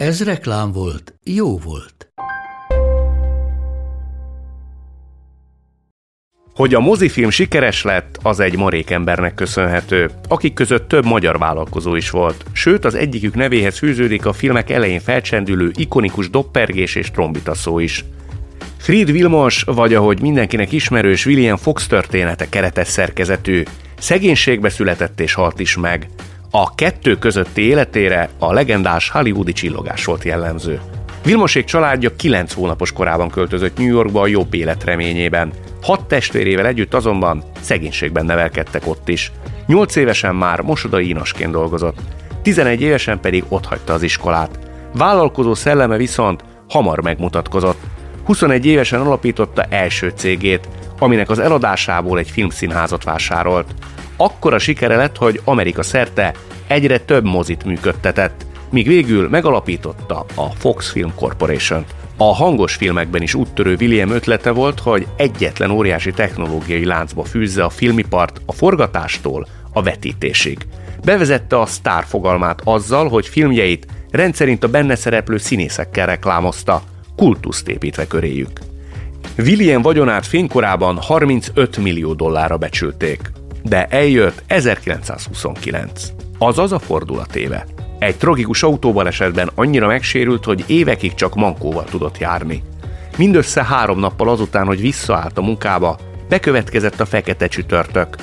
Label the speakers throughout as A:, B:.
A: Ez reklám volt, jó volt.
B: Hogy a mozifilm sikeres lett, az egy marék embernek köszönhető, akik között több magyar vállalkozó is volt. Sőt, az egyikük nevéhez fűződik a filmek elején felcsendülő ikonikus doppergés és trombita szó is. Fried Vilmos, vagy ahogy mindenkinek ismerős William Fox története keretes szerkezetű, szegénységbe született és halt is meg. A kettő közötti életére a legendás hollywoodi csillogás volt jellemző. Vilmosék családja 9 hónapos korában költözött New Yorkba a jobb élet reményében. Hat testvérével együtt azonban szegénységben nevelkedtek ott is. 8 évesen már mosodai ínosként dolgozott, 11 évesen pedig otthagyta az iskolát. Vállalkozó szelleme viszont hamar megmutatkozott. 21 évesen alapította első cégét, aminek az eladásából egy filmszínházat vásárolt. Akkora sikere lett, hogy Amerika szerte egyre több mozit működtetett, míg végül megalapította a Fox Film Corporation. A hangos filmekben is úttörő William ötlete volt, hogy egyetlen óriási technológiai láncba fűzze a filmipart a forgatástól a vetítésig. Bevezette a sztár fogalmát azzal, hogy filmjeit rendszerint a benne szereplő színészekkel reklámozta, kultuszt építve köréjük. William vagyonát fénykorában 35 millió dollárra becsülték, de eljött 1929. Azaz a fordulatéve. Egy tragikus autóbalesetben annyira megsérült, hogy évekig csak mankóval tudott járni. Mindössze három nappal azután, hogy visszaállt a munkába, bekövetkezett a fekete csütörtök.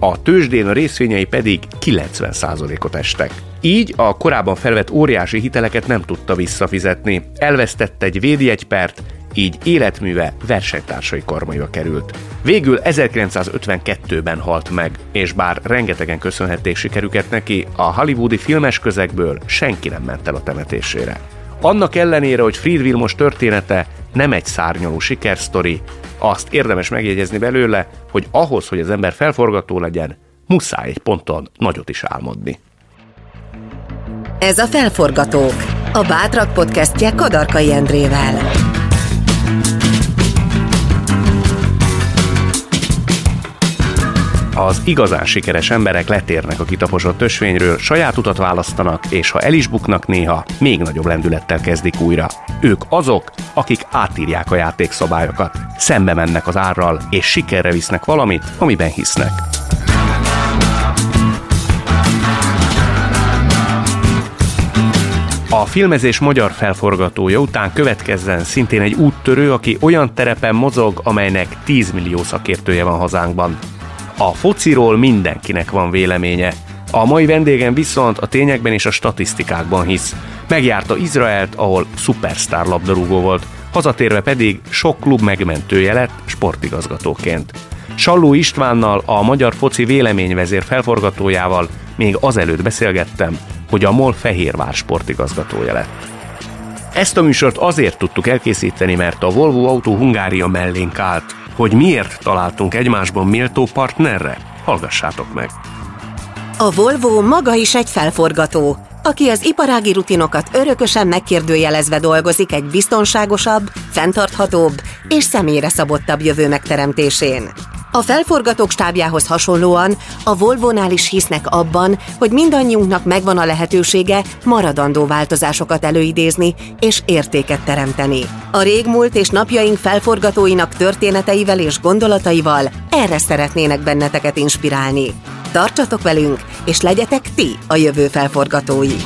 B: A tőzsdén a részvényei pedig 90%-ot estek. Így a korábban felvett óriási hiteleket nem tudta visszafizetni, elvesztette egy védjegypert, így életműve versenytársai karmaiba került. Végül 1952-ben halt meg, és bár rengetegen köszönhették sikerüket neki, a hollywoodi filmes közegből senki nem ment el a temetésére. Annak ellenére, hogy Fried Vilmos története nem egy szárnyaló sikersztori, azt érdemes megjegyezni belőle, hogy ahhoz, hogy az ember felforgató legyen, muszáj egy ponton nagyot is álmodni.
C: Ez a Felforgatók, a Bátrak podcastje Kadarkai Endrével.
B: Az igazán sikeres emberek letérnek a kitaposott ösvényről, saját utat választanak, és ha el is buknak néha, még nagyobb lendülettel kezdik újra. Ők azok, akik átírják a játékszabályokat, szembe mennek az árral, és sikerre visznek valamit, amiben hisznek. A filmezés magyar felforgatója után következzen szintén egy úttörő, aki olyan terepen mozog, amelynek 10 millió szakértője van hazánkban. A fociról mindenkinek van véleménye. A mai vendégem viszont a tényekben és a statisztikákban hisz. Megjárta Izraelt, ahol szupersztár labdarúgó volt, hazatérve pedig sok klub megmentője lett sportigazgatóként. Salló Istvánnal, a magyar foci véleményvezér felforgatójával még azelőtt beszélgettem, hogy a MOL Fehérvár sportigazgatója lett. Ezt a műsort azért tudtuk elkészíteni, mert a Volvo Autó Hungária mellénk állt, hogy miért találtunk egymásban méltó partnerre? Hallgassátok meg!
C: A Volvo maga is egy felforgató, aki az iparági rutinokat örökösen megkérdőjelezve dolgozik egy biztonságosabb, fenntarthatóbb és személyre szabottabb jövő megteremtésén. A felforgatók stábjához hasonlóan a Volvo-nál is hisznek abban, hogy mindannyiunknak megvan a lehetősége maradandó változásokat előidézni és értéket teremteni. A régmúlt és napjaink felforgatóinak történeteivel és gondolataival erre szeretnének benneteket inspirálni. Tartsatok velünk, és legyetek ti a jövő felforgatói!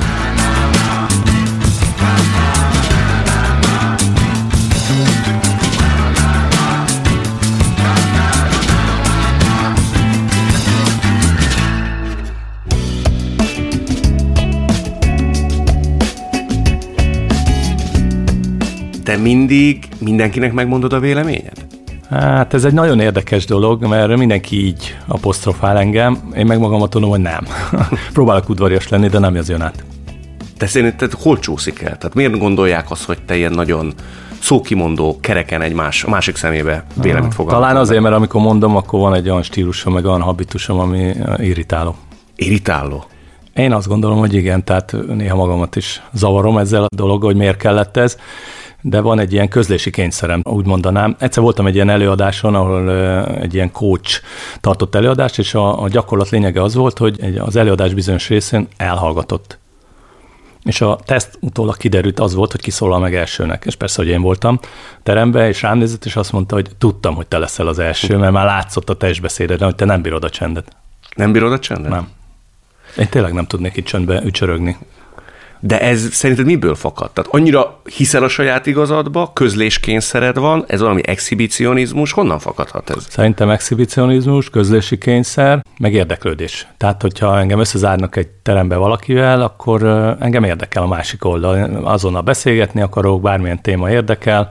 B: Te mindig mindenkinek megmondod a véleményed?
D: Hát ez egy nagyon érdekes dolog, mert mindenki így apostrofál engem, én meg magamat tudom, hogy nem. Próbálok udvarias lenni, de nem ez jön át.
B: De szerinted hol csúszik el? Tehát miért gondolják azt, hogy te ilyen nagyon szókimondó, kereken egymás, a másik szemébe véleményt fogalmazol?
D: Talán azért, mert amikor mondom, akkor van egy olyan stílusom, meg olyan habitusom, ami irritáló.
B: Irritáló?
D: Én azt gondolom, hogy igen, tehát néha magamat is zavarom ezzel a dolog, hogy miért kellett ez, de van egy ilyen közlési kényszerem, úgy mondanám. Egyszer voltam egy ilyen előadáson, ahol egy ilyen coach tartott előadást, és a, a gyakorlat lényege az volt, hogy az előadás bizonyos részén elhallgatott. És a teszt utólag kiderült az volt, hogy kiszólal meg elsőnek. És persze, hogy én voltam terembe, és rám nézett, és azt mondta, hogy tudtam, hogy te leszel az első, mert már látszott a testbeszédeden, hogy te nem bírod a csendet.
B: Nem bírod a csendet?
D: Nem. Én tényleg nem tudnék itt csöndbe ücsörögni.
B: De ez szerinted miből fakad? Tehát annyira hiszel a saját igazadba, közléskényszered van, ez valami exhibicionizmus, honnan fakadhat ez?
D: Szerintem exhibicionizmus, közlési kényszer, meg érdeklődés. Tehát, hogyha engem összezárnak egy terembe valakivel, akkor engem érdekel a másik oldal. Azonnal beszélgetni akarok, bármilyen téma érdekel,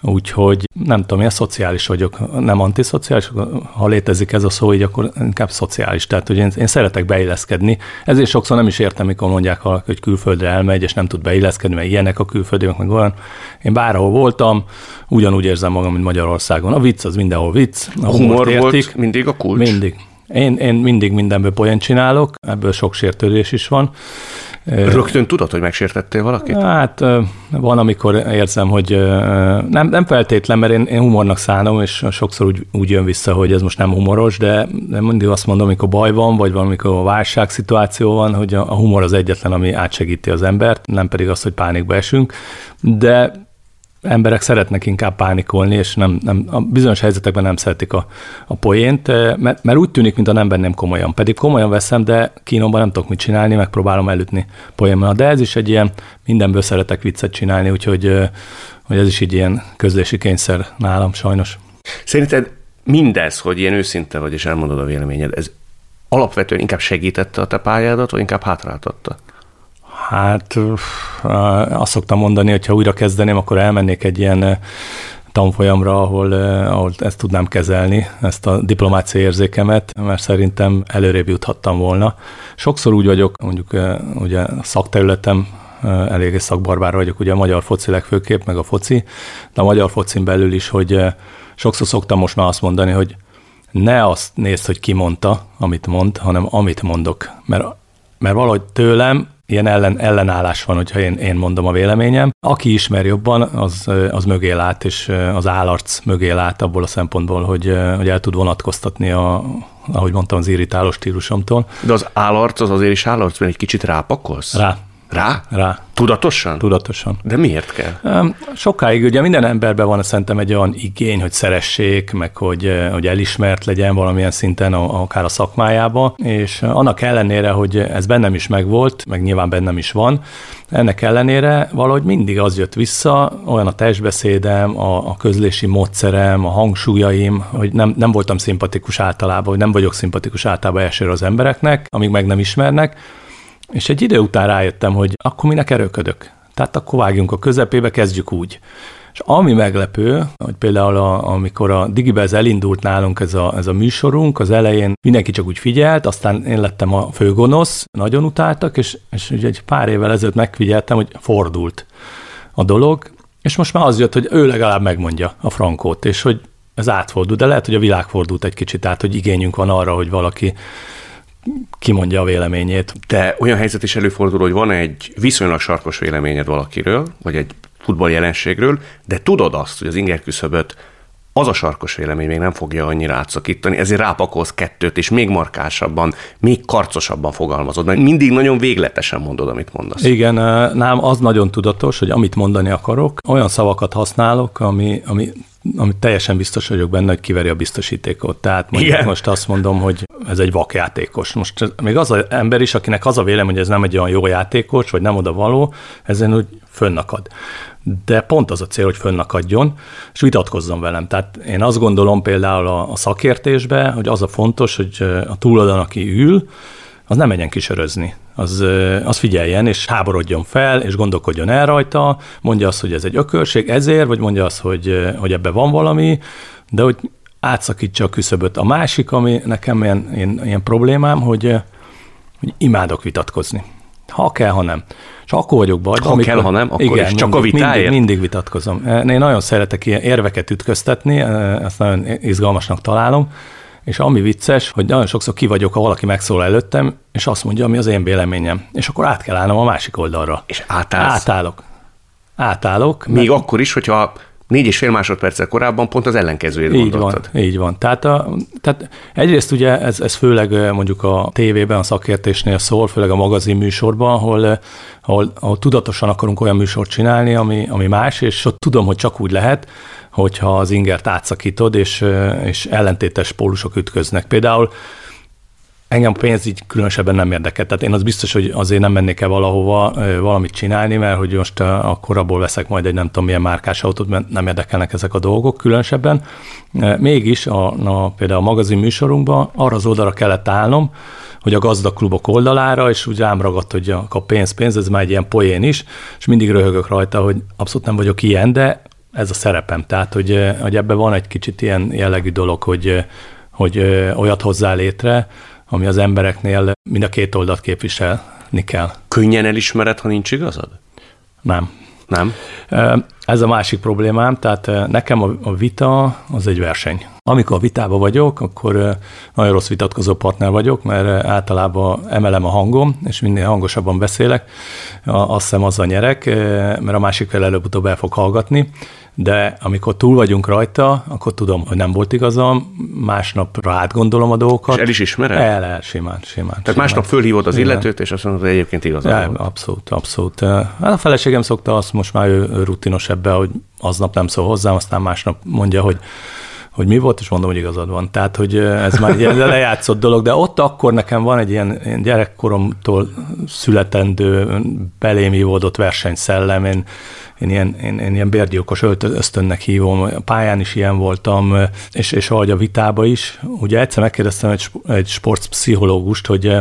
D: úgyhogy nem tudom, én szociális vagyok, nem antiszociális, ha létezik ez a szó, így akkor inkább szociális. Tehát, hogy én, én szeretek beilleszkedni. Ezért sokszor nem is értem, mikor mondják hogy külföldre elmegy, és nem tud beilleszkedni, mert ilyenek a külföldiek, meg olyan. Én bárhol voltam, ugyanúgy érzem magam, mint Magyarországon. A vicc az mindenhol vicc.
B: A, a humor értik. volt mindig a kulcs?
D: Mindig. Én, én mindig mindenből poén csinálok, ebből sok sértődés is van.
B: Rögtön tudod, hogy megsértettél valakit?
D: Hát van, amikor érzem, hogy nem, nem feltétlen, mert én, én humornak szánom, és sokszor úgy, úgy jön vissza, hogy ez most nem humoros, de, mindig azt mondom, amikor baj van, vagy valamikor a válságszituáció van, hogy a humor az egyetlen, ami átsegíti az embert, nem pedig az, hogy pánikba esünk. De emberek szeretnek inkább pánikolni, és nem, nem, a bizonyos helyzetekben nem szeretik a, a poént, eh, mert, mert úgy tűnik, mint a nem benném komolyan. Pedig komolyan veszem, de kínomban nem tudok mit csinálni, megpróbálom elütni poénnal. De ez is egy ilyen, mindenből szeretek viccet csinálni, úgyhogy eh, hogy ez is így ilyen közlési kényszer nálam sajnos.
B: Szerinted mindez, hogy ilyen őszinte vagy, és elmondod a véleményed, ez alapvetően inkább segítette a te pályádat, vagy inkább hátráltatta?
D: Hát azt szoktam mondani, hogy ha újra kezdeném, akkor elmennék egy ilyen tanfolyamra, ahol, ahol ezt tudnám kezelni, ezt a diplomáciai érzékemet, mert szerintem előrébb juthattam volna. Sokszor úgy vagyok, mondjuk ugye a szakterületem elég szakbarbár vagyok, ugye a magyar foci legfőképp, meg a foci, de a magyar focin belül is, hogy sokszor szoktam most már azt mondani, hogy ne azt nézd, hogy ki mondta, amit mond, hanem amit mondok. Mert, mert valahogy tőlem ilyen ellen, ellenállás van, hogyha én, én mondom a véleményem. Aki ismer jobban, az, az mögé lát, és az állarc mögé lát abból a szempontból, hogy, hogy el tud vonatkoztatni a, ahogy mondtam, az irritáló stílusomtól.
B: De az állarc az azért is állarc, mert egy kicsit rápakolsz?
D: Rá.
B: Rá?
D: Rá.
B: Tudatosan?
D: Tudatosan.
B: De miért kell?
D: Sokáig ugye minden emberben van szerintem egy olyan igény, hogy szeressék, meg hogy, hogy elismert legyen valamilyen szinten, akár a szakmájába, és annak ellenére, hogy ez bennem is megvolt, meg nyilván bennem is van, ennek ellenére valahogy mindig az jött vissza, olyan a testbeszédem, a, a közlési módszerem, a hangsúlyaim, hogy nem, nem voltam szimpatikus általában, vagy nem vagyok szimpatikus általában elsőre az embereknek, amíg meg nem ismernek, és egy idő után rájöttem, hogy akkor minek erőködök. Tehát akkor vágjunk a közepébe, kezdjük úgy. És ami meglepő, hogy például a, amikor a Digibez elindult nálunk ez a, ez a műsorunk, az elején mindenki csak úgy figyelt, aztán én lettem a főgonosz, nagyon utáltak, és, és ugye egy pár évvel ezelőtt megfigyeltem, hogy fordult a dolog, és most már az jött, hogy ő legalább megmondja a frankót, és hogy ez átfordult, de lehet, hogy a világ fordult egy kicsit át, hogy igényünk van arra, hogy valaki kimondja a véleményét.
B: De olyan helyzet is előfordul, hogy van egy viszonylag sarkos véleményed valakiről, vagy egy futball jelenségről, de tudod azt, hogy az inger küszöböt az a sarkos vélemény még nem fogja annyira átszakítani, ezért rápakolsz kettőt, és még markásabban, még karcosabban fogalmazod, mert mindig nagyon végletesen mondod, amit mondasz.
D: Igen, nám az nagyon tudatos, hogy amit mondani akarok, olyan szavakat használok, ami, ami amit teljesen biztos vagyok benne, hogy kiveri a biztosítékot. Tehát mondjuk most azt mondom, hogy ez egy vakjátékos. Most még az az ember is, akinek az a vélem, hogy ez nem egy olyan jó játékos, vagy nem oda való, ezen úgy fönnakad. De pont az a cél, hogy fönnakadjon, és vitatkozzon velem. Tehát én azt gondolom például a, a szakértésbe, hogy az a fontos, hogy a túloldalon, aki ül, az nem menjen kisörözni. Az, az figyeljen, és háborodjon fel, és gondolkodjon el rajta, mondja azt, hogy ez egy ökörség, ezért, vagy mondja azt, hogy, hogy ebbe van valami, de hogy átszakítsa a küszöböt. A másik, ami nekem ilyen, ilyen, ilyen problémám, hogy, hogy imádok vitatkozni. Ha kell, ha nem. És akkor vagyok bajban.
B: Ha amikor, kell, ha nem, akkor igen, is. Csak mindig, a vitáért?
D: Mindig, mindig vitatkozom. Én nagyon szeretek ilyen érveket ütköztetni, ezt nagyon izgalmasnak találom, és ami vicces, hogy nagyon sokszor ki vagyok, ha valaki megszól előttem, és azt mondja, ami az én véleményem. És akkor át kell állnom a másik oldalra.
B: És átállsz?
D: Átállok. Átállok.
B: Még mert... akkor is, hogyha négy és fél másodperccel korábban pont az ellenkezőjét
D: így gondoltad. Van, így van. Tehát, a, tehát egyrészt ugye ez, ez főleg mondjuk a tévében, a szakértésnél szól, főleg a magazin műsorban, ahol, ahol, ahol tudatosan akarunk olyan műsort csinálni, ami, ami más, és ott tudom, hogy csak úgy lehet, hogyha az ingert átszakítod, és, és ellentétes pólusok ütköznek. Például engem a pénz így különösebben nem érdekel. Tehát én az biztos, hogy azért nem mennék el valahova valamit csinálni, mert hogy most akkor abból veszek majd egy nem tudom milyen márkás autót, mert nem érdekelnek ezek a dolgok különösebben. Mégis a, a, például a magazin műsorunkban arra az oldalra kellett állnom, hogy a gazdaklubok oldalára, és úgy rám ragadt, hogy a pénz, pénz, ez már egy ilyen poén is, és mindig röhögök rajta, hogy abszolút nem vagyok ilyen, de ez a szerepem. Tehát, hogy, hogy ebben van egy kicsit ilyen jellegű dolog, hogy, hogy olyat hozzá létre, ami az embereknél mind a két oldalt képviselni kell.
B: Könnyen elismered, ha nincs igazad?
D: Nem.
B: Nem?
D: Ez a másik problémám, tehát nekem a vita az egy verseny. Amikor a vitába vagyok, akkor nagyon rossz vitatkozó partner vagyok, mert általában emelem a hangom, és minél hangosabban beszélek, azt hiszem azzal nyerek, mert a másik fel előbb-utóbb el fog hallgatni, de amikor túl vagyunk rajta, akkor tudom, hogy nem volt igazam, másnapra átgondolom a dolgokat.
B: És el is ismered?
D: El, el, simán, simán. Tehát
B: simán. másnap fölhívod az illetőt, és azt mondod, hogy egyébként igazam ja, volt.
D: Abszolút, abszolút. Hát a feleségem szokta azt, most már ő rutinos ebbe, hogy aznap nem szól hozzám, aztán másnap mondja, hogy hogy mi volt, és mondom, hogy igazad van. Tehát, hogy ez már egy lejátszott dolog, de ott akkor nekem van egy ilyen, ilyen gyerekkoromtól születendő, belém ívódott versenyszellem, én én ilyen, én, én ilyen bérgyilkos ösztönnek hívom, pályán is ilyen voltam, és, és ahogy a vitába is. Ugye egyszer megkérdeztem egy, egy sportpszichológust, hogy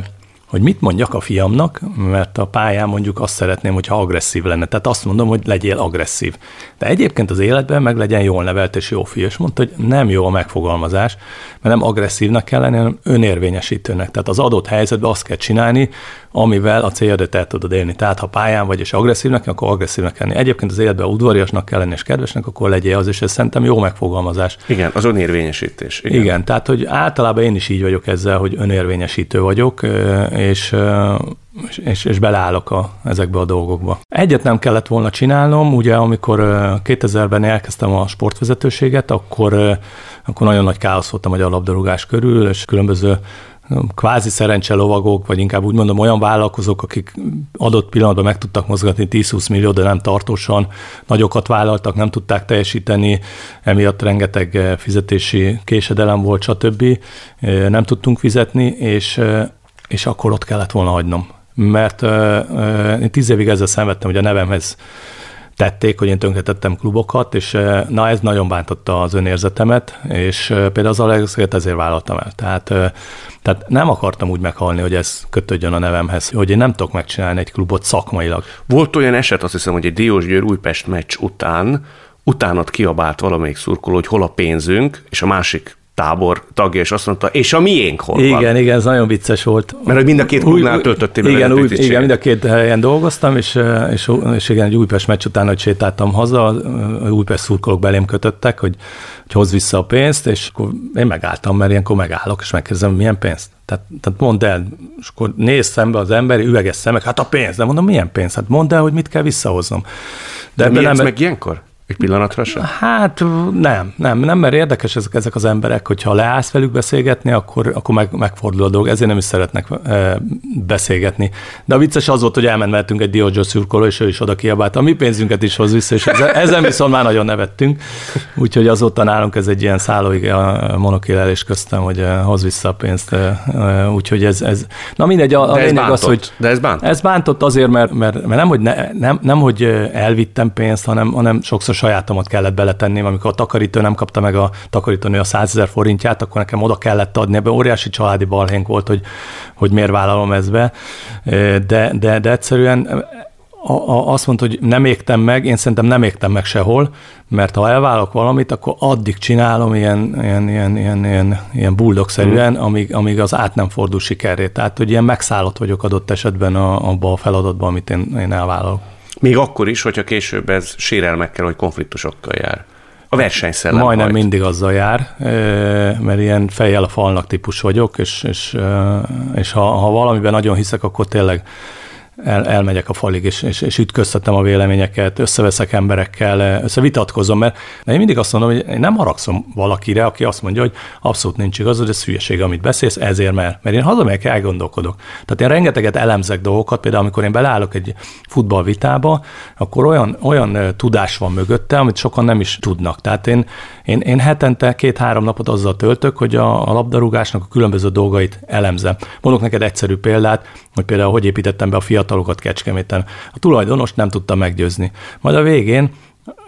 D: hogy mit mondjak a fiamnak, mert a pályán mondjuk azt szeretném, hogyha agresszív lenne. Tehát azt mondom, hogy legyél agresszív. De egyébként az életben meg legyen jól nevelt és jó fiú. És mondta, hogy nem jó a megfogalmazás, mert nem agresszívnak kell lenni, hanem önérvényesítőnek. Tehát az adott helyzetben azt kell csinálni, amivel a céljadat el tudod élni. Tehát ha pályán vagy és agresszívnek, akkor agresszívnek kell lenni. Egyébként az életben udvariasnak kell lenni és kedvesnek, akkor legyél az, és ez szerintem jó megfogalmazás.
B: Igen, az önérvényesítés.
D: Igen. Igen, tehát hogy általában én is így vagyok ezzel, hogy önérvényesítő vagyok, és és, és beleállok a, ezekbe a dolgokba. Egyet nem kellett volna csinálnom, ugye amikor 2000-ben elkezdtem a sportvezetőséget, akkor, akkor nagyon nagy káosz volt a magyar labdarúgás körül, és különböző kvázi szerencse lovagok, vagy inkább úgy mondom olyan vállalkozók, akik adott pillanatban meg tudtak mozgatni 10-20 millió, de nem tartósan, nagyokat vállaltak, nem tudták teljesíteni, emiatt rengeteg fizetési késedelem volt, stb. Nem tudtunk fizetni, és, és akkor ott kellett volna hagynom mert uh, én tíz évig ezzel szenvedtem, hogy a nevemhez tették, hogy én tönkretettem klubokat, és na ez nagyon bántotta az önérzetemet, és például az Alexet ezért vállaltam el. Tehát, tehát nem akartam úgy meghalni, hogy ez kötődjön a nevemhez, hogy én nem tudok megcsinálni egy klubot szakmailag.
B: Volt olyan eset, azt hiszem, hogy egy Diós Győr Újpest meccs után utánat kiabált valamelyik szurkoló, hogy hol a pénzünk, és a másik tábor tagja, és azt mondta, és a miénk hol
D: igen, van? Igen, igen, ez nagyon vicces volt.
B: Mert hogy mind a két klubnál töltöttél
D: igen, új, igen, mind a két helyen dolgoztam, és, és, és igen, egy Újpest meccs után, hogy sétáltam haza, a Újpest szurkolók belém kötöttek, hogy, hogy hoz vissza a pénzt, és akkor én megálltam, mert ilyenkor megállok, és megkérdezem, milyen pénzt? Tehát, tehát mondd el, és akkor néz szembe az ember, üveges szemek, hát a pénz, de mondom, milyen pénz? Hát mondd el, hogy mit kell visszahoznom.
B: De, de nem, meg ilyenkor? Egy pillanatra sem?
D: Hát nem, nem, nem, mert érdekes ezek, ezek az emberek, hogyha leállsz velük beszélgetni, akkor, akkor meg, megfordul a dolog, ezért nem is szeretnek e, beszélgetni. De a vicces az volt, hogy elmenvettünk egy Diogo szurkoló, és ő is oda kiabált, a mi pénzünket is hoz vissza, és ezen, ezen viszont már nagyon nevettünk. Úgyhogy azóta nálunk ez egy ilyen szállóig a monokélelés köztem, hogy e, hoz vissza a pénzt. Úgyhogy ez, ez na mindegy, a, a
B: lényeg bántott, az, hogy de ez bántott.
D: Ez bántott azért, mert, mert, mert nem, hogy ne, nem, nem, hogy elvittem pénzt, hanem, hanem sokszor sajátomat kellett beletenni, amikor a takarító nem kapta meg a takarítónő a 100 ezer forintját, akkor nekem oda kellett adni. Ebben óriási családi balhénk volt, hogy, hogy miért vállalom ezt be. De, de, de egyszerűen a, a, azt mondta, hogy nem égtem meg, én szerintem nem égtem meg sehol, mert ha elválok valamit, akkor addig csinálom ilyen, ilyen, ilyen, ilyen, ilyen, ilyen buldogszerűen, mm. amíg, amíg az át nem fordul sikerré. Tehát, hogy ilyen megszállott vagyok adott esetben a, abba a feladatban, amit én, én elvállalok.
B: Még akkor is, hogyha később ez sérelmekkel vagy konfliktusokkal jár. A versenyszellem
D: Majdnem majd. mindig azzal jár, mert ilyen fejjel a falnak típus vagyok, és, és, és ha, ha valamiben nagyon hiszek, akkor tényleg el, elmegyek a falig, és, és, és ütköztetem a véleményeket, összeveszek emberekkel, összevitatkozom, mert én mindig azt mondom, hogy én nem haragszom valakire, aki azt mondja, hogy abszolút nincs igaz, hogy ez hülyeség, amit beszélsz, ezért mert, mert én hazamegyek, elgondolkodok. Tehát én rengeteget elemzek dolgokat, például amikor én beleállok egy futballvitába, akkor olyan, olyan tudás van mögötte, amit sokan nem is tudnak. Tehát én, én, én hetente két-három napot azzal töltök, hogy a, a labdarúgásnak a különböző dolgait elemzem. Mondok neked egyszerű példát, hogy például hogy építettem be a fiatalokat Kecskeméten. A tulajdonost nem tudta meggyőzni. Majd a végén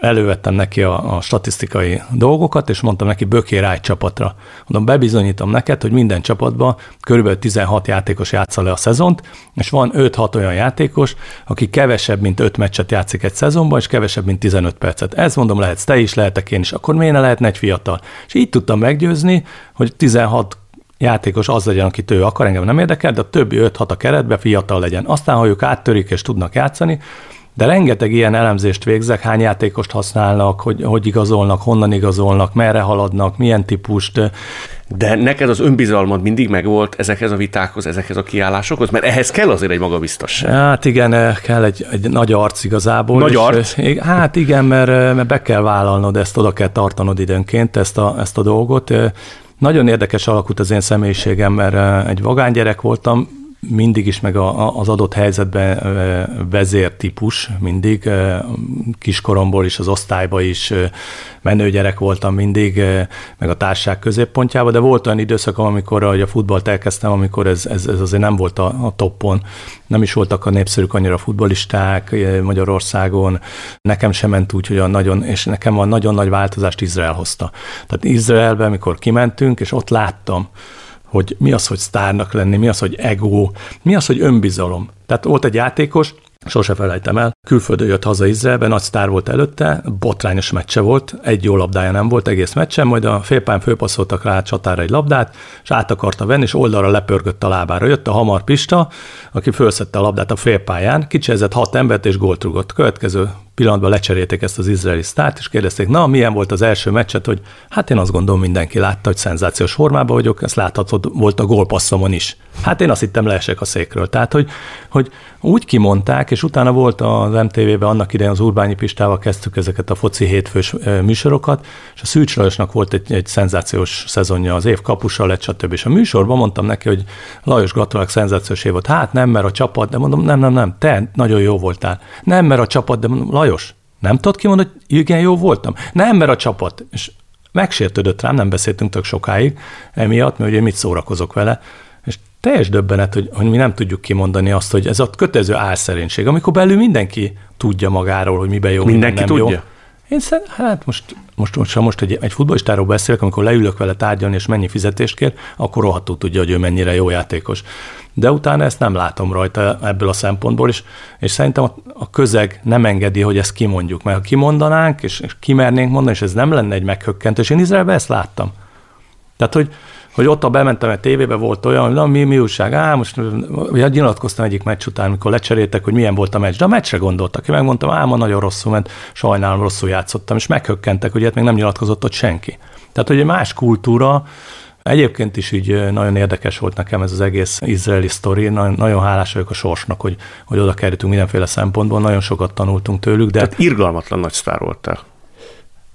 D: elővettem neki a, a statisztikai dolgokat, és mondtam neki, bökér egy csapatra. Mondom, bebizonyítom neked, hogy minden csapatban kb. 16 játékos játsza le a szezont, és van 5-6 olyan játékos, aki kevesebb, mint 5 meccset játszik egy szezonban, és kevesebb, mint 15 percet. Ez mondom, lehetsz te is, lehetek én is. Akkor miért ne lehetne egy fiatal? És így tudtam meggyőzni, hogy 16 játékos az legyen, akit ő akar, engem nem érdekel, de a többi 5-6 a keretbe fiatal legyen. Aztán, ha ők áttörik és tudnak játszani, de rengeteg ilyen elemzést végzek, hány játékost használnak, hogy, hogy igazolnak, honnan igazolnak, merre haladnak, milyen típust.
B: De neked az önbizalmad mindig megvolt ezekhez a vitákhoz, ezekhez a kiállásokhoz? Mert ehhez kell azért egy magabiztosság.
D: Hát igen, eh, kell egy, egy nagy arc igazából.
B: Nagy és, arc?
D: És, eh, hát igen, mert, eh, mert be kell vállalnod ezt, oda kell tartanod időnként ezt a, ezt a dolgot. Nagyon érdekes alakult az én személyiségem, mert egy vagánygyerek voltam, mindig is, meg a, az adott helyzetben vezértípus mindig, kiskoromból is, az osztályba is menőgyerek voltam mindig, meg a társág középpontjában, de volt olyan időszakom, amikor ahogy a futballt elkezdtem, amikor ez, ez, ez azért nem volt a, a toppon, nem is voltak a népszerűk annyira futbolisták Magyarországon, nekem sem ment úgy, hogy a nagyon, és nekem van nagyon nagy változást Izrael hozta. Tehát Izraelben, amikor kimentünk, és ott láttam, hogy mi az, hogy sztárnak lenni, mi az, hogy ego, mi az, hogy önbizalom. Tehát volt egy játékos, sose felejtem el, külföldön jött haza Izraelben, nagy sztár volt előtte, botrányos meccse volt, egy jó labdája nem volt egész meccsen, majd a félpályán főpasszoltak rá csatára egy labdát, és át akarta venni, és oldalra lepörgött a lábára. Jött a Hamar Pista, aki fölszette a labdát a félpályán, kicsezett hat embert és gólt rugott. Következő pillanatban lecserélték ezt az izraeli sztárt, és kérdezték, na, milyen volt az első meccset, hogy hát én azt gondolom mindenki látta, hogy szenzációs formában vagyok, ezt láthatod, volt a gólpasszomon is. Hát én azt hittem leesek a székről. Tehát, hogy, hogy úgy kimondták, és utána volt az MTV-ben annak idején az Urbányi Pistával kezdtük ezeket a foci hétfős műsorokat, és a Szűcs Lajosnak volt egy, egy szenzációs szezonja, az év kapusa lett, stb. És a műsorban mondtam neki, hogy Lajos gratulálok, szenzációs év volt. Hát nem, mert a csapat, de mondom, nem, nem, nem, te nagyon jó voltál. Nem, mert a csapat, de mondom, Lajos, nem tudod kimondani, hogy igen, jó voltam? Nem, mert a csapat. És megsértődött rám, nem beszéltünk tök sokáig emiatt, mert ugye mit szórakozok vele, és teljes döbbenet, hogy, hogy mi nem tudjuk kimondani azt, hogy ez a kötelező álszerénység, amikor belül mindenki tudja magáról, hogy miben jó,
B: mindenki nem tudja.
D: jó. Én szerintem, hát most, most, most, ha most egy, egy futballistáról beszélek, amikor leülök vele tárgyalni, és mennyi fizetést kér, akkor rohadtul tudja, hogy ő mennyire jó játékos. De utána ezt nem látom rajta ebből a szempontból, és, és szerintem a, a közeg nem engedi, hogy ezt kimondjuk, mert ha kimondanánk, és, és kimernénk mondani, és ez nem lenne egy meghökkentő, én Izraelben ezt láttam. Tehát, hogy, hogy ott, a bementem egy tévébe, volt olyan, hogy na, mi, mi újság, á, most ugye nyilatkoztam egyik meccs után, amikor lecseréltek, hogy milyen volt a meccs, de a meccsre gondoltak. Én megmondtam, á, ma nagyon rosszul ment, sajnálom, rosszul játszottam, és meghökkentek, hogy hát még nem nyilatkozott ott senki. Tehát, hogy egy más kultúra, Egyébként is így nagyon érdekes volt nekem ez az egész izraeli sztori, nagyon, nagyon hálás vagyok a sorsnak, hogy, hogy oda kerültünk mindenféle szempontból, nagyon sokat tanultunk tőlük. De...
B: Tehát irgalmatlan nagy sztár voltál.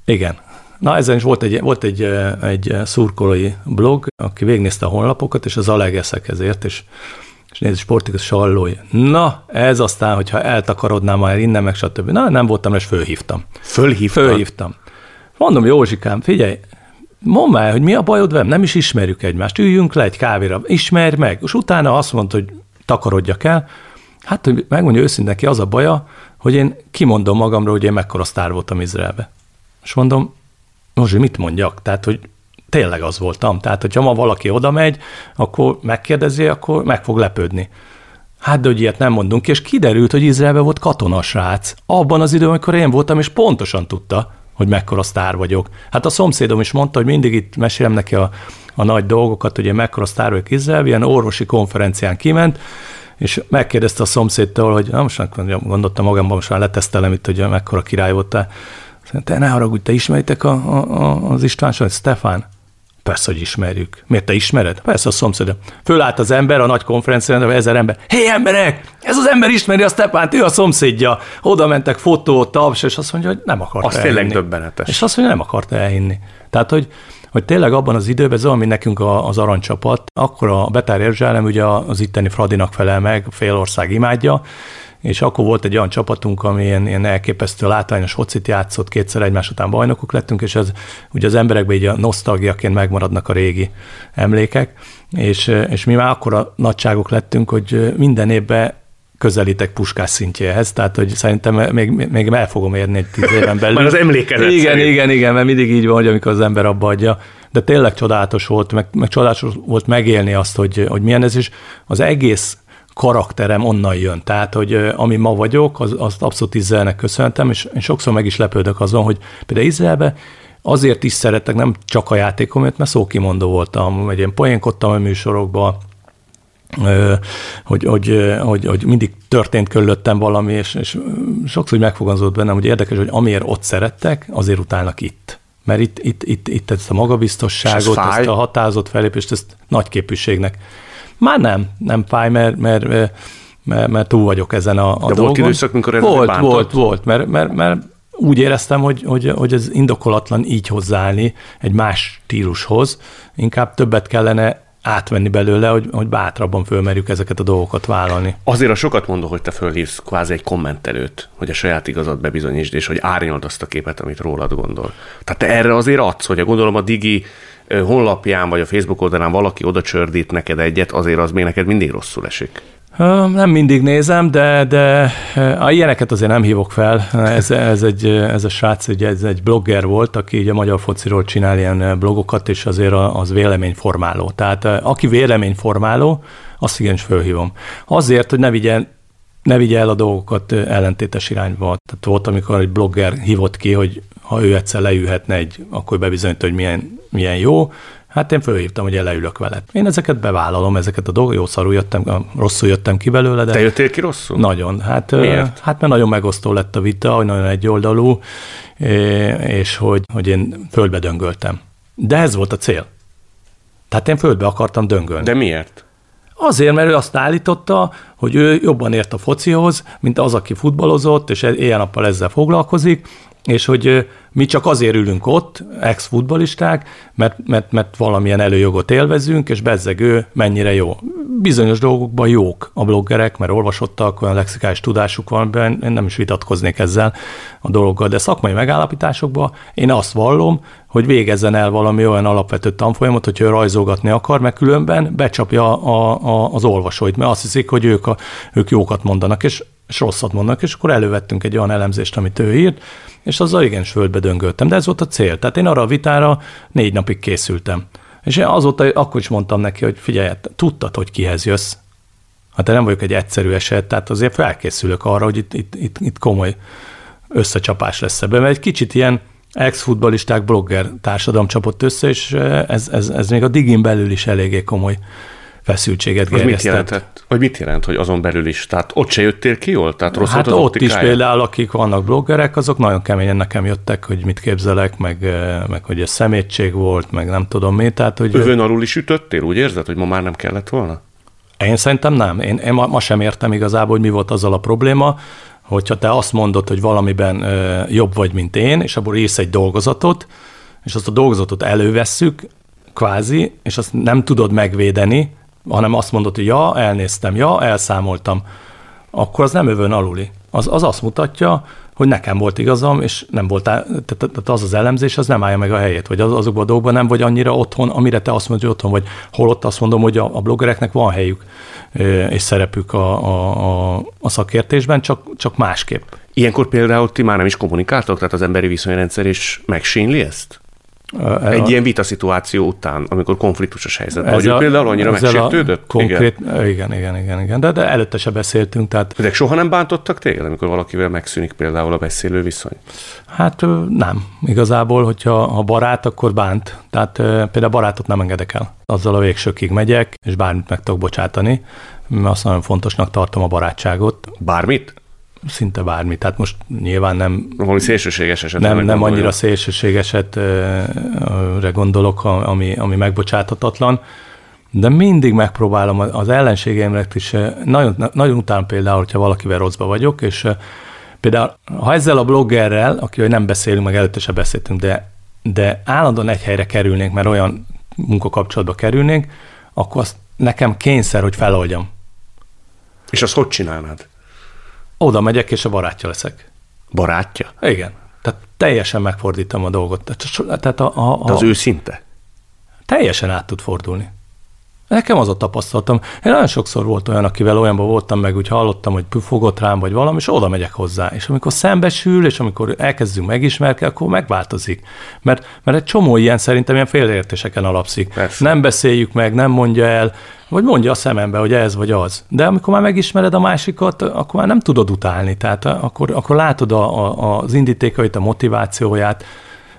D: Igen, Na, ezen is volt egy, volt egy, egy szurkolói blog, aki végignézte a honlapokat, és az alegeszek ezért, és, és nézd, sportikus sallói. Na, ez aztán, hogyha eltakarodnám már innen, meg stb. Na, nem voltam, és fölhívtam.
B: Fölhívtam?
D: Fölhívtam. Mondom, Józsikám, figyelj, mondd már, hogy mi a bajod velem, nem is ismerjük egymást, üljünk le egy kávéra, ismerj meg. És utána azt mondta, hogy takarodjak el. Hát, hogy megmondja őszintén neki, az a baja, hogy én kimondom magamról, hogy én mekkora sztár voltam Izraelbe. És mondom, most mit mondjak? Tehát, hogy tényleg az voltam. Tehát, hogyha ma valaki oda megy, akkor megkérdezi, akkor meg fog lepődni. Hát, de hogy ilyet nem mondunk, és kiderült, hogy Izraelben volt katonasrác. Abban az időben, amikor én voltam, és pontosan tudta, hogy mekkora sztár vagyok. Hát a szomszédom is mondta, hogy mindig itt mesélem neki a, a nagy dolgokat, hogy én mekkora sztár vagyok Izrael, ilyen orvosi konferencián kiment, és megkérdezte a szomszédtól, hogy na most gondoltam magamban, most már letesztelem itt, hogy mekkora király voltál. Te ne haragudj, te ismeritek a, a, a, az István Stefán? Persze, hogy ismerjük. Miért te ismered? Persze a szomszéd. Fölállt az ember a nagy konferencián, ezer ember. Hé emberek, ez az ember ismeri a Stepánt, ő a szomszédja. Oda mentek fotó, taps, és azt mondja, hogy nem akart
B: Az tényleg döbbenetes.
D: És azt mondja, nem akarta elhinni. Tehát, hogy, hogy tényleg abban az időben, ez ami nekünk az aranycsapat, akkor a Betár Erzsálem ugye az itteni Fradinak felel meg, félország imádja, és akkor volt egy olyan csapatunk, ami ilyen, ilyen elképesztő látványos focit játszott, kétszer egymás után bajnokok lettünk, és ez ugye az emberekben így a nosztalgiaként megmaradnak a régi emlékek, és, és mi már akkor a nagyságok lettünk, hogy minden évben közelítek puskás szintjéhez, tehát hogy szerintem még, még el fogom érni egy tíz éven belül.
B: Már az emlékezet
D: Igen, szerint. igen, igen, mert mindig így van, hogy amikor az ember abba adja. De tényleg csodálatos volt, meg, meg csodálatos volt megélni azt, hogy, hogy milyen ez is. Az egész karakterem onnan jön. Tehát, hogy ami ma vagyok, az, azt abszolút Izraelnek köszöntem, és én sokszor meg is lepődök azon, hogy például Izraelbe azért is szerettek, nem csak a játékomért, mert szókimondó voltam, vagy én poénkodtam a műsorokban, hogy, hogy, hogy, hogy mindig történt körülöttem valami, és, és sokszor megfogalmazott bennem, hogy érdekes, hogy amiért ott szerettek, azért utálnak itt. Mert itt, itt, itt, itt ezt a magabiztosságot, ezt a határozott felépést, ezt nagy képviségnek már nem, nem fáj, mert, mert, mert, mert túl vagyok ezen a, a De dolgon.
B: volt időszak, mikor ez
D: Volt, bántott? volt, volt, mert, mert, mert úgy éreztem, hogy, hogy, hogy ez indokolatlan így hozzáállni egy más stílushoz, inkább többet kellene átvenni belőle, hogy, hogy bátrabban fölmerjük ezeket a dolgokat vállalni.
B: Azért a sokat mondom, hogy te fölhívsz kvázi egy kommentelőt, hogy a saját igazat bebizonyítsd, és hogy árnyold azt a képet, amit rólad gondol. Tehát te erre azért adsz, hogy a gondolom a Digi honlapján vagy a Facebook oldalán valaki oda csördít neked egyet, azért az még neked mindig rosszul esik.
D: Nem mindig nézem, de, de a ilyeneket azért nem hívok fel. Ez, ez, egy, ez a srác, egy, ez egy blogger volt, aki így a magyar fociról csinál ilyen blogokat, és azért az véleményformáló. Tehát aki véleményformáló, azt igenis fölhívom. Azért, hogy ne vigyen ne vigye el a dolgokat ellentétes irányba. Tehát volt, amikor egy blogger hívott ki, hogy ha ő egyszer leülhetne egy, akkor bebizonyítja, hogy milyen, milyen jó, Hát én fölhívtam, hogy leülök veled. Én ezeket bevállalom, ezeket a dolgokat, jó szarul jöttem, rosszul jöttem ki belőle, de...
B: Te jöttél ki rosszul?
D: Nagyon. Hát,
B: Miért?
D: Hát mert nagyon megosztó lett a vita, hogy nagyon egyoldalú, és hogy, hogy én földbe döngöltem. De ez volt a cél. Tehát én földbe akartam döngölni.
B: De miért?
D: Azért, mert ő azt állította, hogy ő jobban ért a focihoz, mint az, aki futballozott, és éjjel-nappal ezzel foglalkozik, és hogy mi csak azért ülünk ott, ex-futbalisták, mert, mert, mert valamilyen előjogot élvezünk, és bezzeg ő mennyire jó. Bizonyos dolgokban jók a bloggerek, mert olvasottak, olyan lexikális tudásuk van, én nem is vitatkoznék ezzel a dologgal, de szakmai megállapításokban én azt vallom, hogy végezzen el valami olyan alapvető tanfolyamot, hogy ő rajzolgatni akar, mert különben becsapja a, a, az olvasóit, mert azt hiszik, hogy ők, a, ők jókat mondanak, és, és rosszat mondanak, és akkor elővettünk egy olyan elemzést, amit ő írt, és azzal igen földbe döngöltem, de ez volt a cél. Tehát én arra a vitára négy napig készültem. És én azóta akkor is mondtam neki, hogy figyelj, tudtad, hogy kihez jössz. Hát én nem vagyok egy egyszerű eset, tehát azért felkészülök arra, hogy itt, itt, itt, itt komoly összecsapás lesz ebben, mert egy kicsit ilyen ex-futbalisták, blogger társadalom csapott össze, és ez, ez, ez még a digin belül is eléggé komoly feszültséget
B: gerjesztett. mit jelentett? Vagy mit jelent, hogy azon belül is? Tehát ott se jöttél ki jól? Tehát rossz
D: hát
B: volt
D: ott is például, akik vannak bloggerek, azok nagyon keményen nekem jöttek, hogy mit képzelek, meg, eh, meg hogy ez szemétség volt, meg nem tudom mi. Tehát, hogy
B: Övön alul is ütöttél? Úgy érzed, hogy ma már nem kellett volna?
D: Én szerintem nem. Én, én ma, ma sem értem igazából, hogy mi volt azzal a probléma, hogyha te azt mondod, hogy valamiben ö, eh, jobb vagy, mint én, és abból írsz egy dolgozatot, és azt a dolgozatot elővesszük, kvázi, és azt nem tudod megvédeni, hanem azt mondod, hogy ja, elnéztem, ja, elszámoltam, akkor az nem övön aluli. Az, az azt mutatja, hogy nekem volt igazam, és nem volt, tehát az az elemzés, az nem állja meg a helyét, vagy az, azokban a dolgokban nem vagy annyira otthon, amire te azt mondod, hogy otthon vagy. Holott azt mondom, hogy a, a bloggereknek van helyük és szerepük a, a, a, a szakértésben, csak, csak másképp.
B: Ilyenkor például ti már nem is kommunikáltok, tehát az emberi viszonyrendszer is megsínli ezt? Egy ilyen vita szituáció után, amikor konfliktusos helyzetben vagyunk, például annyira megsértődött?
D: Konkrét, igen. igen, igen, igen, igen. De, de előtte se beszéltünk, tehát...
B: Ezek soha nem bántottak téged, amikor valakivel megszűnik például a beszélő viszony?
D: Hát nem. Igazából, hogyha ha barát, akkor bánt. Tehát például barátot nem engedek el. Azzal a végsőkig megyek, és bármit meg tudok bocsátani. Azt nagyon fontosnak tartom a barátságot.
B: Bármit?
D: Szinte bármi. Tehát most nyilván nem...
B: Valami szélsőséges eset.
D: Nem, nem annyira szélsőségesetre gondolok, ami, ami megbocsáthatatlan, de mindig megpróbálom az ellenségeimnek is, nagyon, nagyon után például, hogyha valakivel rosszba vagyok, és például ha ezzel a bloggerrel, akivel nem beszélünk, meg előtte se beszéltünk, de, de állandóan egy helyre kerülnénk, mert olyan munkakapcsolatba kerülnénk, akkor azt nekem kényszer, hogy feloldjam.
B: És azt hogy csinálnád?
D: Oda megyek, és a barátja leszek.
B: Barátja?
D: Igen. Tehát teljesen megfordítom a dolgot. Tehát a, a, a,
B: De az őszinte?
D: Teljesen át tud fordulni. Nekem az a tapasztalatom. Én nagyon sokszor volt olyan, akivel olyanban voltam meg, úgy hallottam, hogy fogott rám, vagy valami, és oda megyek hozzá. És amikor szembesül, és amikor elkezdünk megismerkedni, akkor megváltozik. Mert, mert egy csomó ilyen szerintem ilyen félreértéseken alapszik. Persze. Nem beszéljük meg, nem mondja el, vagy mondja a szemembe, hogy ez vagy az. De amikor már megismered a másikat, akkor már nem tudod utálni. Tehát akkor, akkor látod a, a, az indítékait, a motivációját,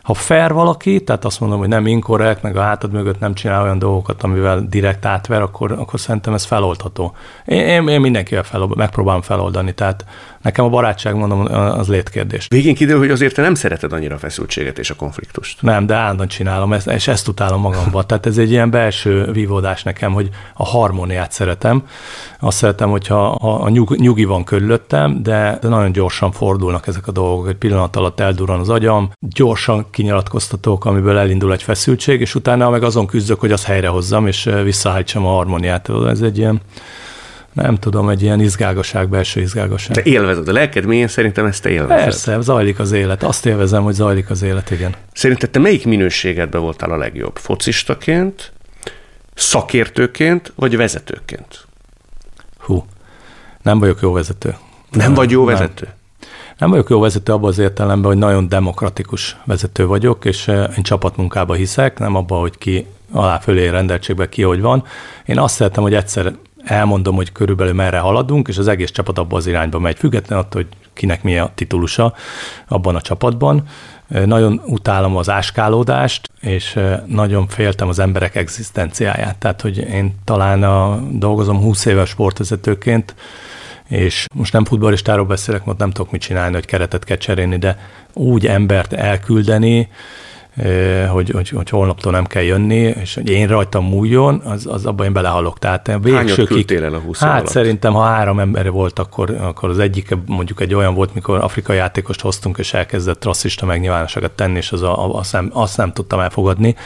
D: ha fair valaki, tehát azt mondom, hogy nem inkorrekt, meg a hátad mögött nem csinál olyan dolgokat, amivel direkt átver, akkor, akkor szerintem ez feloldható. Én, én, én mindenkivel fel, megpróbálom feloldani, tehát nekem a barátság, mondom, az létkérdés.
B: Végén kiderül, hogy azért te nem szereted annyira a feszültséget és a konfliktust.
D: Nem, de állandóan csinálom, ezt, és ezt utálom magamban. Tehát ez egy ilyen belső vívódás nekem, hogy a harmóniát szeretem. Azt szeretem, hogyha a, a nyug, nyugi van körülöttem, de, nagyon gyorsan fordulnak ezek a dolgok. Egy pillanat alatt eldurran az agyam, gyorsan kinyilatkoztatók, amiből elindul egy feszültség, és utána meg azon küzdök, hogy azt helyrehozzam, és visszahájtsam a harmóniát. Ez egy ilyen nem tudom, egy ilyen izgágaság, belső izgágaság.
B: Te élvezed a lelked mélyen, szerintem ezt te élvezed.
D: Persze, zajlik az élet. Azt élvezem, hogy zajlik az élet, igen.
B: Szerinted te melyik minőségedben voltál a legjobb? Focistaként, szakértőként, vagy vezetőként?
D: Hú, nem vagyok jó vezető.
B: Nem vagy jó vezető? Nem.
D: Nem vagyok jó vezető abban az értelemben, hogy nagyon demokratikus vezető vagyok, és eh, én csapatmunkába hiszek, nem abban, hogy ki alá fölé rendeltségben ki, hogy van. Én azt szeretem, hogy egyszer elmondom, hogy körülbelül merre haladunk, és az egész csapat abban az irányba megy, független attól, hogy kinek mi a titulusa abban a csapatban. Nagyon utálom az áskálódást, és nagyon féltem az emberek egzisztenciáját. Tehát, hogy én talán a, dolgozom 20 éves sportvezetőként, és most nem futballistáról beszélek, mert nem tudok mit csinálni, hogy keretet kell cserélni, de úgy embert elküldeni, hogy, hogy, hogy holnaptól nem kell jönni, és hogy én rajtam múljon, az, az abban én belehalok. Tehát
B: végsőkig, el a 20
D: Hát alatt? szerintem, ha három ember volt, akkor, akkor az egyik mondjuk egy olyan volt, mikor afrikai játékost hoztunk, és elkezdett rasszista megnyilvánosságot tenni, és az a, a, azt, nem, azt nem tudtam elfogadni.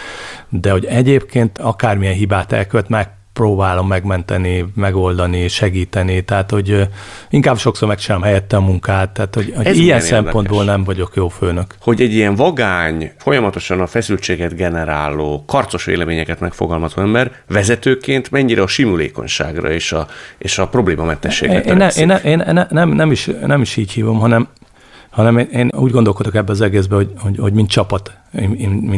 D: De hogy egyébként akármilyen hibát elkövet, meg próbálom megmenteni, megoldani, segíteni, tehát hogy inkább sokszor megcsinálom helyette a munkát, tehát hogy, hogy ilyen szempontból érdekes. nem vagyok jó főnök.
B: Hogy egy ilyen vagány, folyamatosan a feszültséget generáló, karcos véleményeket megfogalmazó ember vezetőként mennyire a simulékonyságra és a, és a problémamentességre
D: én, ne, én, ne, én ne, nem, nem, is, nem is így hívom, hanem hanem én, én úgy gondolkodok ebbe az egészbe, hogy, hogy, hogy mint csapat, mint,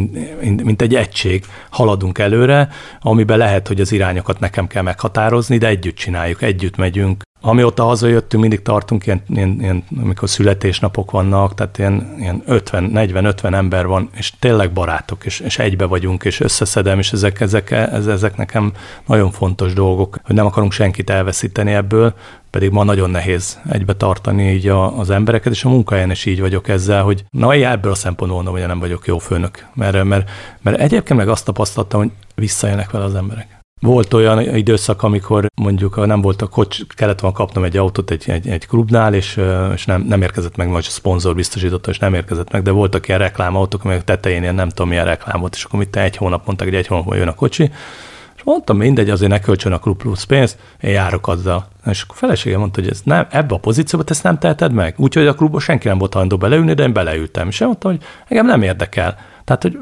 D: mint, mint egy egység haladunk előre, amiben lehet, hogy az irányokat nekem kell meghatározni, de együtt csináljuk, együtt megyünk, Amióta hazajöttünk, mindig tartunk ilyen, ilyen, ilyen amikor születésnapok vannak, tehát ilyen, ilyen 50, 40-50 ember van, és tényleg barátok, és, és egybe vagyunk, és összeszedem, és ezek, ezek, ezek nekem nagyon fontos dolgok, hogy nem akarunk senkit elveszíteni ebből, pedig ma nagyon nehéz egybe tartani így a, az embereket, és a munkahelyen is így vagyok ezzel, hogy na, ebből a szempontból mondom, hogy nem vagyok jó főnök, mert, mert, mert egyébként meg azt tapasztaltam, hogy visszajönnek vele az emberek. Volt olyan időszak, amikor mondjuk nem volt a kocs, kellett volna kapnom egy autót egy, egy, egy klubnál, és, és nem, nem érkezett meg, vagy a szponzor biztosította, és nem érkezett meg, de voltak ilyen reklámautók, amelyek tetején ilyen nem tudom milyen reklám volt, és akkor mit egy hónap mondták, hogy egy hónap jön a kocsi, és mondtam, mindegy, azért ne költsön a klub plusz pénzt, én járok azzal. És akkor a felesége mondta, hogy ez nem, ebbe a pozícióba ezt nem teheted meg. Úgyhogy a klubban senki nem volt hajlandó beleülni, de én beleültem. És én mondtam, hogy engem nem érdekel. Tehát, hogy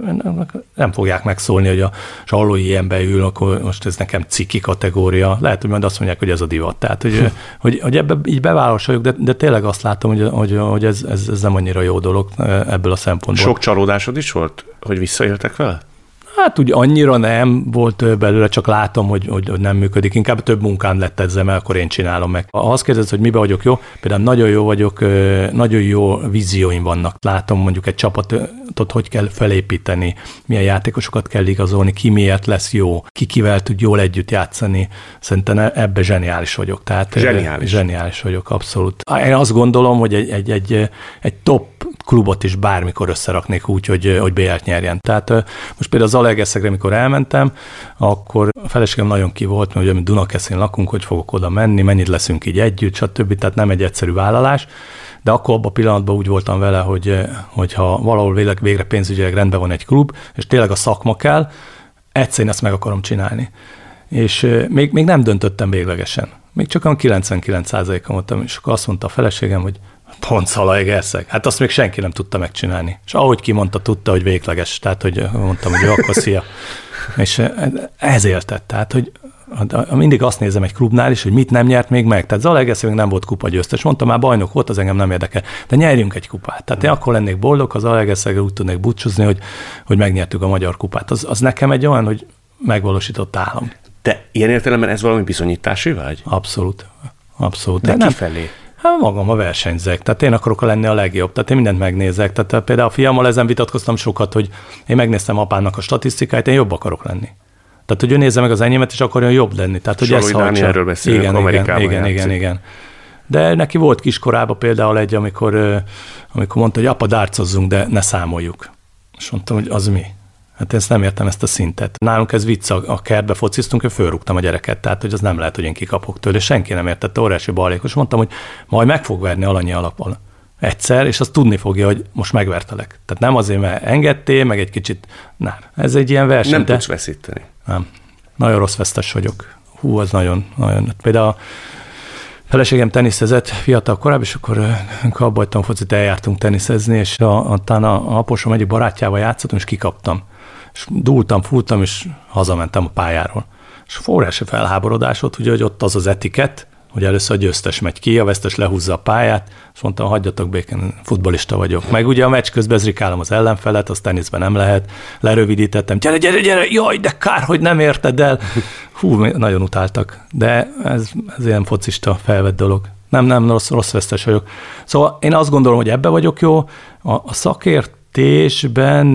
D: nem fogják megszólni, hogy a sallói ilyenbe ül, akkor most ez nekem ciki kategória. Lehet, hogy majd azt mondják, hogy ez a divat. Tehát, hogy, hogy, hogy ebbe így vagyok, de, de tényleg azt látom, hogy, hogy, hogy ez, ez, ez nem annyira jó dolog ebből a szempontból.
B: Sok csalódásod is volt, hogy visszaéltek vele?
D: Hát úgy annyira nem volt belőle, csak látom, hogy, hogy, nem működik. Inkább több munkám lett ezzel, mert akkor én csinálom meg. Ha azt kérdezed, hogy mibe vagyok jó, például nagyon jó vagyok, nagyon jó vízióim vannak. Látom mondjuk egy csapatot, hogy kell felépíteni, milyen játékosokat kell igazolni, ki miért lesz jó, ki kivel tud jól együtt játszani. Szerintem ebbe zseniális vagyok. Tehát
B: zseniális.
D: Zseniális vagyok, abszolút. Én azt gondolom, hogy egy, egy, egy, egy top klubot is bármikor összeraknék úgy, hogy, hogy BL-t nyerjen. Tehát most például az Zalaegerszegre, amikor elmentem, akkor a feleségem nagyon ki volt, mert ugye mi Dunakeszén lakunk, hogy fogok oda menni, mennyit leszünk így együtt, stb. Tehát nem egy egyszerű vállalás. De akkor abban a pillanatban úgy voltam vele, hogy, hogy ha valahol végre, végre pénzügyileg rendben van egy klub, és tényleg a szakma kell, egyszer én ezt meg akarom csinálni. És még, még nem döntöttem véglegesen. Még csak a 99%-on voltam, és akkor azt mondta a feleségem, hogy Pont Szalaegerszeg. Hát azt még senki nem tudta megcsinálni. És ahogy kimondta, tudta, hogy végleges. Tehát, hogy mondtam, hogy jó, akkor szia. És ez éltett. Tehát, hogy mindig azt nézem egy klubnál is, hogy mit nem nyert még meg. Tehát Zalaegerszeg még nem volt kupa győztes. Mondtam, már bajnok volt, az engem nem érdekel. De nyerjünk egy kupát. Tehát én akkor lennék boldog, az Zalaegerszegre úgy tudnék búcsúzni, hogy, hogy megnyertük a magyar kupát. Az, az nekem egy olyan, hogy megvalósított állam.
B: De ilyen értelemben ez valami bizonyítási vágy?
D: Abszolút. Abszolút.
B: De, De kifelé?
D: Hát magam a versenyzek, tehát én akarok lenni a legjobb, tehát én mindent megnézek. Tehát például a fiammal ezen vitatkoztam sokat, hogy én megnéztem apának a statisztikáit, én jobb akarok lenni. Tehát, hogy ő nézze meg az enyémet, és akarjon jobb lenni. Tehát, hogy
B: ez erről beszélünk, igen,
D: Amerikában igen, igen, igen, igen, De neki volt kiskorában például egy, amikor, amikor mondta, hogy apa, dárcozzunk, de ne számoljuk. És mondtam, hogy az mi? Hát ezt nem értem ezt a szintet. Nálunk ez vicc, a kertbe fociztunk, hogy fölrúgtam a gyereket, tehát hogy az nem lehet, hogy én kikapok tőle. Senki nem értette, óriási balékos. Mondtam, hogy majd meg fog verni alanyi alapon. Egyszer, és azt tudni fogja, hogy most megvertelek. Tehát nem azért, mert engedtél, meg egy kicsit, nem. Ez egy ilyen verseny.
B: Nem de... tudsz veszíteni.
D: Nem. Nagyon rossz vesztes vagyok. Hú, az nagyon, nagyon. Például a feleségem teniszezett fiatal korábban, és akkor abba hagytam focit, eljártunk teniszezni, és a, a, a, a aposom egyik barátjával játszottam, és kikaptam és dúltam, fúrtam, és hazamentem a pályáról. És óriási felháborodás volt, ugye, hogy ott az az etiket, hogy először a győztes megy ki, a vesztes lehúzza a pályát, és mondtam, hagyjatok békén, futbolista vagyok. Meg ugye a meccs közben zrikálom az ellenfelet, az teniszben nem lehet, lerövidítettem, gyere, gyere, gyere, jaj, de kár, hogy nem érted el. Hú, nagyon utáltak, de ez, ez ilyen focista felvett dolog. Nem, nem, rossz, rossz vesztes vagyok. Szóval én azt gondolom, hogy ebbe vagyok jó. A, a szakértésben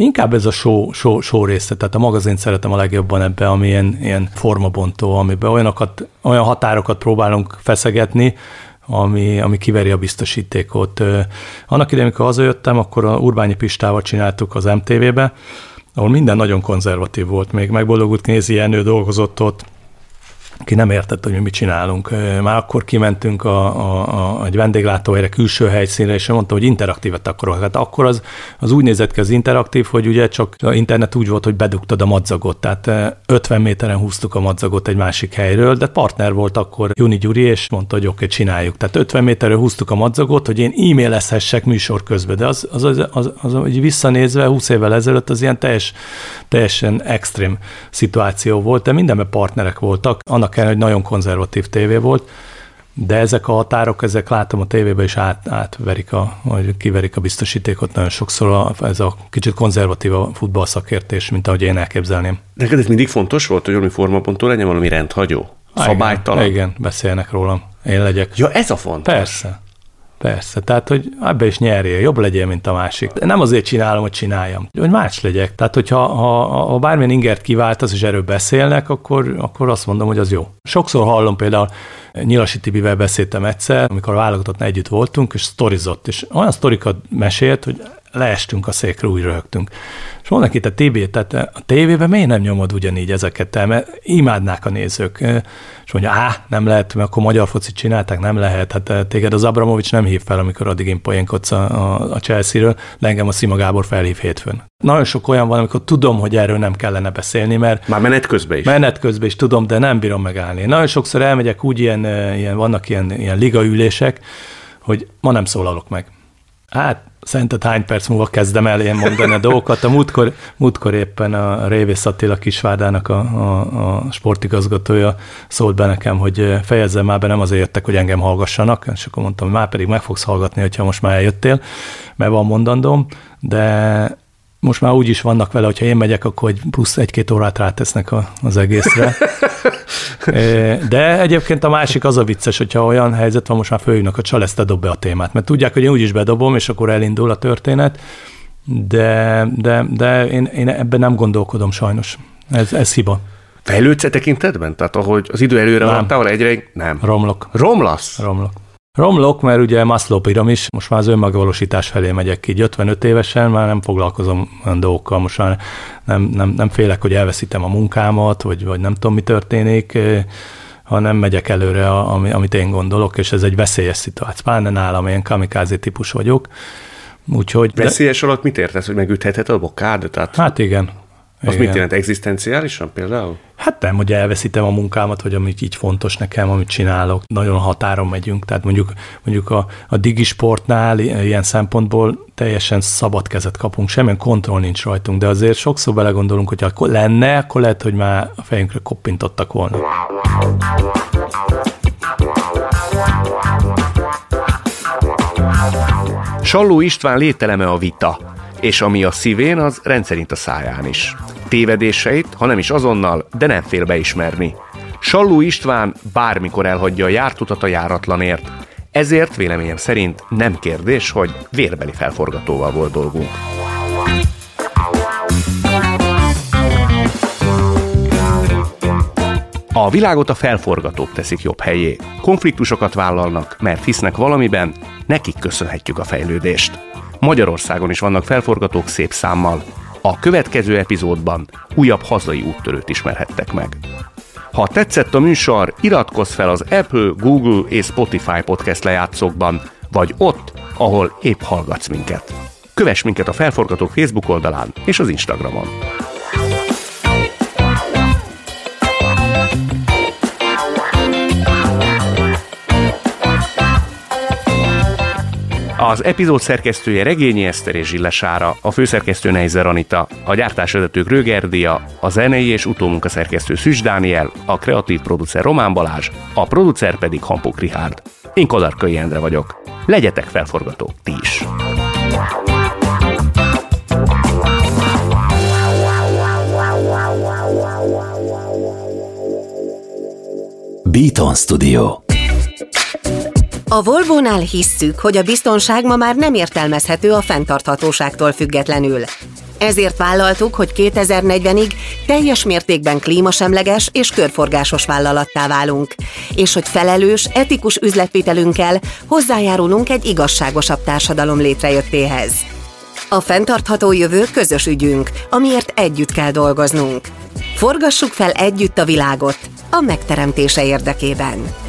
D: Inkább ez a show, show, show része, tehát a magazint szeretem a legjobban ebbe, ami ilyen, ilyen formabontó, amiben olyanokat, olyan határokat próbálunk feszegetni, ami, ami kiveri a biztosítékot. Annak idején, amikor hazajöttem, akkor a Urbányi Pistával csináltuk az MTV-be, ahol minden nagyon konzervatív volt. Még megboldogult Knézi Jenő dolgozott ott, aki nem értett, hogy mi mit csinálunk. Már akkor kimentünk a, a, a, egy vendéglátóhelyre, külső helyszínre, és mondta, hogy interaktívet akarok. Hát akkor az, az úgy nézett ki az interaktív, hogy ugye csak a internet úgy volt, hogy bedugtad a madzagot, tehát 50 méteren húztuk a madzagot egy másik helyről, de partner volt akkor Juni Gyuri, és mondta, hogy oké, okay, csináljuk. Tehát 50 méterről húztuk a madzagot, hogy én e-mailezhessek műsor közben, de az, az, az, az, az, az az visszanézve 20 évvel ezelőtt az ilyen teljes, teljesen extrém szituáció volt, de mindenben partnerek voltak. Annak annak ellenére, hogy nagyon konzervatív tévé volt, de ezek a határok, ezek látom a tévében is át, átverik, a, vagy kiverik a biztosítékot nagyon sokszor, a, ez a kicsit konzervatív a futballszakértés, mint ahogy én elképzelném.
B: Neked ez mindig fontos volt, hogy valami formapontól legyen valami rendhagyó? Szabálytalan?
D: Igen, igen, beszélnek rólam. Én legyek.
B: Ja, ez a fontos.
D: Persze. Persze, tehát, hogy ebbe is nyerjél, jobb legyél, mint a másik. Nem azért csinálom, hogy csináljam, hogy más legyek. Tehát, hogyha ha, ha bármilyen ingert kiváltasz, és erről beszélnek, akkor, akkor azt mondom, hogy az jó. Sokszor hallom például, Nyilasi Tibivel beszéltem egyszer, amikor a válogatottnál együtt voltunk, és sztorizott, és olyan sztorikat mesélt, hogy leestünk a székre, úgy röhögtünk. És mondnak itt a TB, tehát a tévében miért nem nyomod ugyanígy ezeket, mert imádnák a nézők. És mondja, á, nem lehet, mert akkor magyar focit csinálták, nem lehet. Hát téged az Abramovics nem hív fel, amikor addig én poénkodsz a, a, a Chelsea-ről, de engem a Szima Gábor felhív hétfőn. Nagyon sok olyan van, amikor tudom, hogy erről nem kellene beszélni, mert...
B: Már menet közben is.
D: Menet közben is tudom, de nem bírom megállni. Nagyon sokszor elmegyek úgy, ilyen, ilyen vannak ilyen, ilyen ligaülések, hogy ma nem szólalok meg. Hát szerinted hány perc múlva kezdem el én mondani a dolgokat. A múltkor, múltkor éppen a Révész Attila Kisvárdának a, a, a sportigazgatója szólt be nekem, hogy fejezzem már be, nem azért jöttek, hogy engem hallgassanak, és akkor mondtam, már pedig meg fogsz hallgatni, hogyha most már eljöttél, mert van mondandóm, de most már úgy is vannak vele, hogyha én megyek, akkor egy plusz egy-két órát rátesznek a, az egészre. De egyébként a másik az a vicces, hogyha olyan helyzet van, most már főjönök a csal, ezt dob be a témát, mert tudják, hogy én úgyis bedobom, és akkor elindul a történet, de, de, de én, én ebben nem gondolkodom sajnos. Ez, ez hiba.
B: Fejlődsz e tekintetben? Tehát ahogy az idő előre van, távol egyre nem.
D: Romlok.
B: Romlasz?
D: Romlok. Romlok, mert ugye Maslow piramis, most már az önmegvalósítás felé megyek így 55 évesen, már nem foglalkozom olyan dolgokkal, most már nem, nem, nem félek, hogy elveszítem a munkámat, vagy, vagy nem tudom, mi történik, hanem megyek előre, ami, amit én gondolok, és ez egy veszélyes szituáció. Pláne nálam, én kamikázi típus vagyok. Úgyhogy,
B: Veszélyes de... alatt mit értesz, hogy megütheted a bokád? Tehát...
D: Hát igen,
B: az mit jelent? Egzisztenciálisan például?
D: Hát nem, hogy elveszítem a munkámat, vagy amit így fontos nekem, amit csinálok. Nagyon határon megyünk, tehát mondjuk, mondjuk a, a digisportnál ilyen szempontból teljesen szabad kezet kapunk, semmilyen kontroll nincs rajtunk, de azért sokszor belegondolunk, hogy ha lenne, akkor lehet, hogy már a fejünkre koppintottak volna.
B: Salló István lételeme a vita, és ami a szívén, az rendszerint a száján is. Tévedéseit, ha nem is azonnal, de nem fél beismerni. Salló István bármikor elhagyja a jártutat a járatlanért, ezért véleményem szerint nem kérdés, hogy vérbeli felforgatóval volt dolgunk. A világot a felforgatók teszik jobb helyé. Konfliktusokat vállalnak, mert hisznek valamiben, nekik köszönhetjük a fejlődést. Magyarországon is vannak felforgatók szép számmal. A következő epizódban újabb hazai úttörőt ismerhettek meg. Ha tetszett a műsor, iratkozz fel az Apple, Google és Spotify podcast lejátszókban, vagy ott, ahol épp hallgatsz minket. Kövess minket a Felforgatók Facebook oldalán és az Instagramon. Az epizód szerkesztője Regényi Eszter és Zsillesára, a főszerkesztő Neizer Anita, a gyártásvezető Grögerdia, a zenei és utómunkaszerkesztő Szűs Dániel, a kreatív producer Román Balázs, a producer pedig Hampuk Rihárd. Én Kodarkai Endre vagyok. Legyetek felforgatók ti is!
A: Beaton Studio
C: a Volvo-nál hisszük, hogy a biztonság ma már nem értelmezhető a fenntarthatóságtól függetlenül. Ezért vállaltuk, hogy 2040-ig teljes mértékben klímasemleges és körforgásos vállalattá válunk, és hogy felelős, etikus üzletvitelünkkel hozzájárulunk egy igazságosabb társadalom létrejöttéhez. A fenntartható jövő közös ügyünk, amiért együtt kell dolgoznunk. Forgassuk fel együtt a világot a megteremtése érdekében.